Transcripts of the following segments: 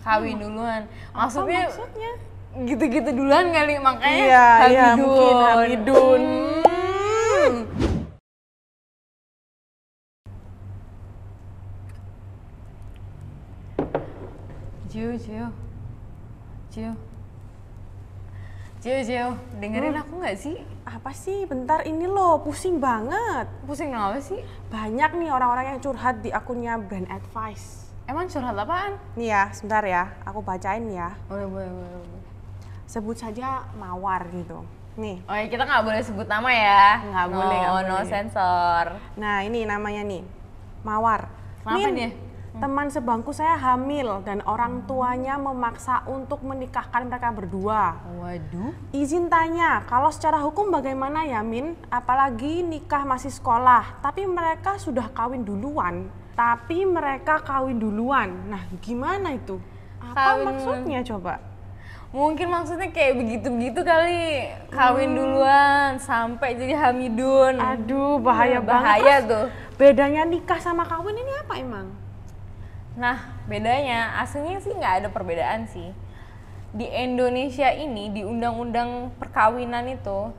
kawin duluan. Maksudnya, Apa maksudnya? gitu-gitu duluan kali makanya Iya, iya, Hamidun. mungkin Hamidun. Hmm. Jiu, Jiu. Jiu. Jiu, Jiu. Dengerin Hmm. aku nggak sih? Apa sih? Bentar ini loh, pusing banget. Pusing kenapa sih? Banyak nih orang-orang yang curhat di akunnya Brand Advice. Emang curhat apaan? Nih ya, sebentar ya, aku bacain ya. Boleh, boleh, boleh. boleh. Sebut saja Mawar gitu. Nih, Oh ya, kita nggak boleh sebut nama ya. Nggak no, boleh, nggak no boleh. sensor. nah ini namanya nih, Mawar. Kenapa Min, dia? Teman sebangku saya hamil dan orang tuanya memaksa untuk menikahkan mereka berdua. Waduh. Izin tanya, kalau secara hukum bagaimana ya Min? Apalagi nikah masih sekolah, tapi mereka sudah kawin duluan. Tapi mereka kawin duluan. Nah, gimana itu? Apa Kawin- maksudnya coba? Mungkin maksudnya kayak begitu-begitu kali. Kawin duluan sampai jadi Hamidun. Aduh, bahaya, banget. Bahaya tuh. Bedanya nikah sama kawin ini apa emang? Nah, bedanya aslinya sih nggak ada perbedaan sih. Di Indonesia ini di undang-undang perkawinan itu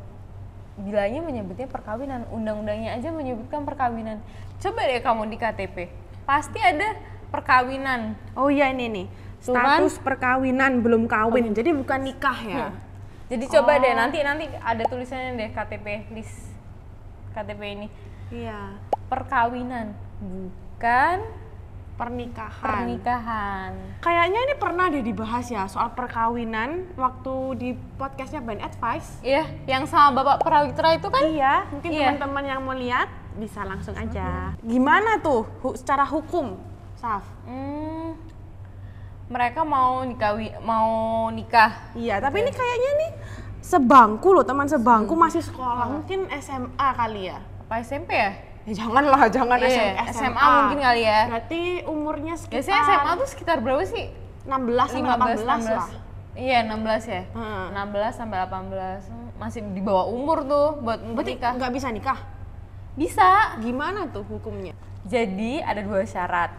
bilanya menyebutnya perkawinan, undang-undangnya aja menyebutkan perkawinan. Coba deh kamu di KTP, pasti ada perkawinan. Oh iya ini nih, status perkawinan belum kawin, jadi bukan nikah ya? Jadi coba deh Oh. nanti nanti ada tulisannya deh KTP list KTP ini Iya, perkawinan bukan pernikahan. pernikahan. Kayaknya ini pernah deh dibahas ya soal perkawinan waktu di podcastnya Band Advice. Iya, yang sama Bapak Prawitra itu kan? Iya, mungkin Iya. teman-teman yang mau lihat bisa langsung aja. Gimana tuh hu- secara hukum, Saf? Hmm, mereka mau nikahi mau nikah. Iya, tapi ini kayaknya nih sebangku loh, teman sebangku masih sekolah, mungkin SMA kali ya. Apa SMP ya? Ya janganlah, jangan Iya, SM- SMA mungkin kali ya. Berarti umurnya sekitar Biasanya SMA tuh sekitar berapa sih? 16 sampai 18 lah. Iya, 16 ya. Hmm. 16 sampai 18. Hmm, Masih di bawah umur tuh buat Berarti menikah. nggak bisa nikah? Bisa. Gimana tuh hukumnya? Jadi ada dua syarat.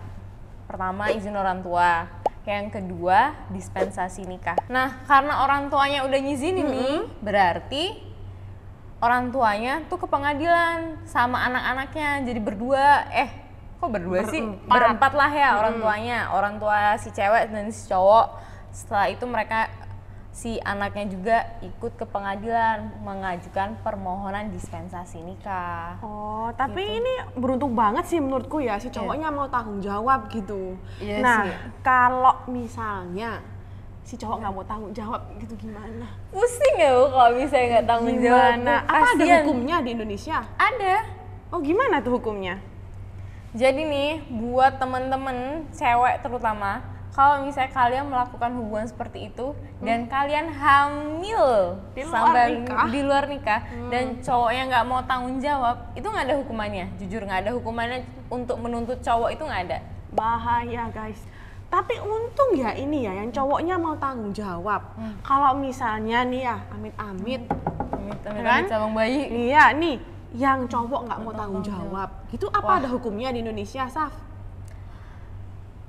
Pertama izin orang tua. Yang kedua dispensasi nikah. Nah karena orang tuanya udah ngizinin nih, berarti orang tuanya tuh ke pengadilan sama anak-anaknya. Jadi berdua, eh kok berdua sih? Berempat. Berempat lah ya orang tuanya. Orang tua si cewek dan si cowok. Setelah itu mereka si anaknya juga ikut ke pengadilan mengajukan permohonan dispensasi nikah. Oh, tapi ini beruntung banget sih menurutku ya si cowoknya mau tanggung jawab gitu. Iya nah, sih. kalau misalnya si cowok nggak mau tanggung jawab gitu gimana? Pusing ya Bu, kalau misalnya nggak tanggung jawab. Gimana? Apa ada hukumnya di Indonesia? Ada. Oh, gimana tuh hukumnya? Jadi nih, buat temen-temen cewek terutama, kalau misalnya kalian melakukan hubungan seperti itu dan kalian hamil Di luar sampai nikah? di luar nikah dan cowoknya nggak mau tanggung jawab, itu nggak ada hukumannya. Jujur nggak ada hukumannya untuk menuntut cowok itu nggak ada. Bahaya, guys. Tapi untung ya ini ya yang cowoknya mau tanggung jawab. Hmm. Kalau misalnya nih ya, amit-amit Amit amit Kan? amit cabang bayi. Iya nih, yang cowok nggak mau tanggung jawab. Gitu apa ada hukumnya di Indonesia, Saf?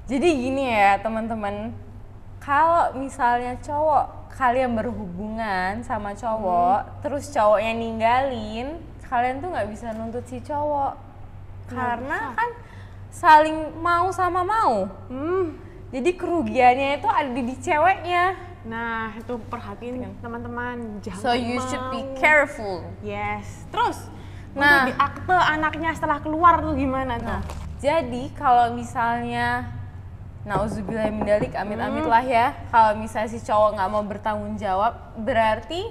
Jadi gini ya teman-teman, kalau misalnya cowok kalian berhubungan sama cowok, terus cowoknya ninggalin, kalian tuh nggak bisa nuntut si cowok, karena kan saling mau sama mau. Hmm. Jadi kerugiannya itu ada di, di ceweknya. Nah, itu perhatiin teman-teman jangan So you should be mau. careful. Yes. Terus Nah. nah, di akte anaknya setelah keluar tuh gimana tuh? Nah, jadi kalau misalnya Nauzubillah mindalik, amit-amit lah ya. Kalau misalnya si cowok nggak mau bertanggung jawab, berarti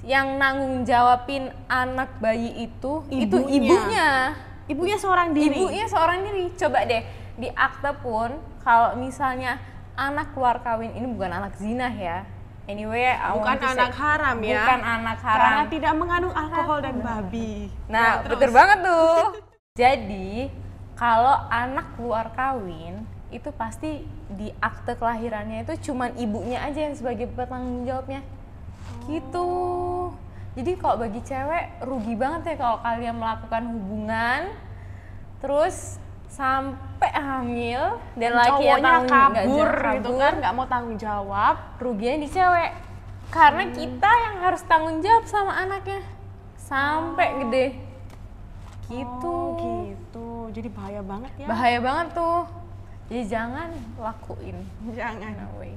yang nanggung jawabin anak bayi itu itu Ibunya. ibunya. Ibunya seorang diri. Ibunya seorang diri. Coba deh di akte pun kalau misalnya anak keluar kawin ini bukan anak zina ya. Anyway, bukan to say- anak haram ya. Bukan anak haram. Karena tidak mengandung alkohol dan babi. Nah, betul banget tuh. Jadi, kalau anak keluar kawin, itu pasti di akte kelahirannya itu cuman ibunya aja yang sebagai bertanggung jawabnya. Gitu. Jadi kalau bagi cewek rugi banget ya kalau kalian melakukan hubungan terus sampai hamil dan laki yang tanggung kabur gitu kabur, kan, nggak mau tanggung jawab. ruginya di cewek. Karena kita yang harus tanggung jawab sama anaknya. Sampai gede. Gitu. Oh, gitu. Jadi bahaya banget ya. bahaya banget tuh. Jadi jangan lakuin. Jangan. no way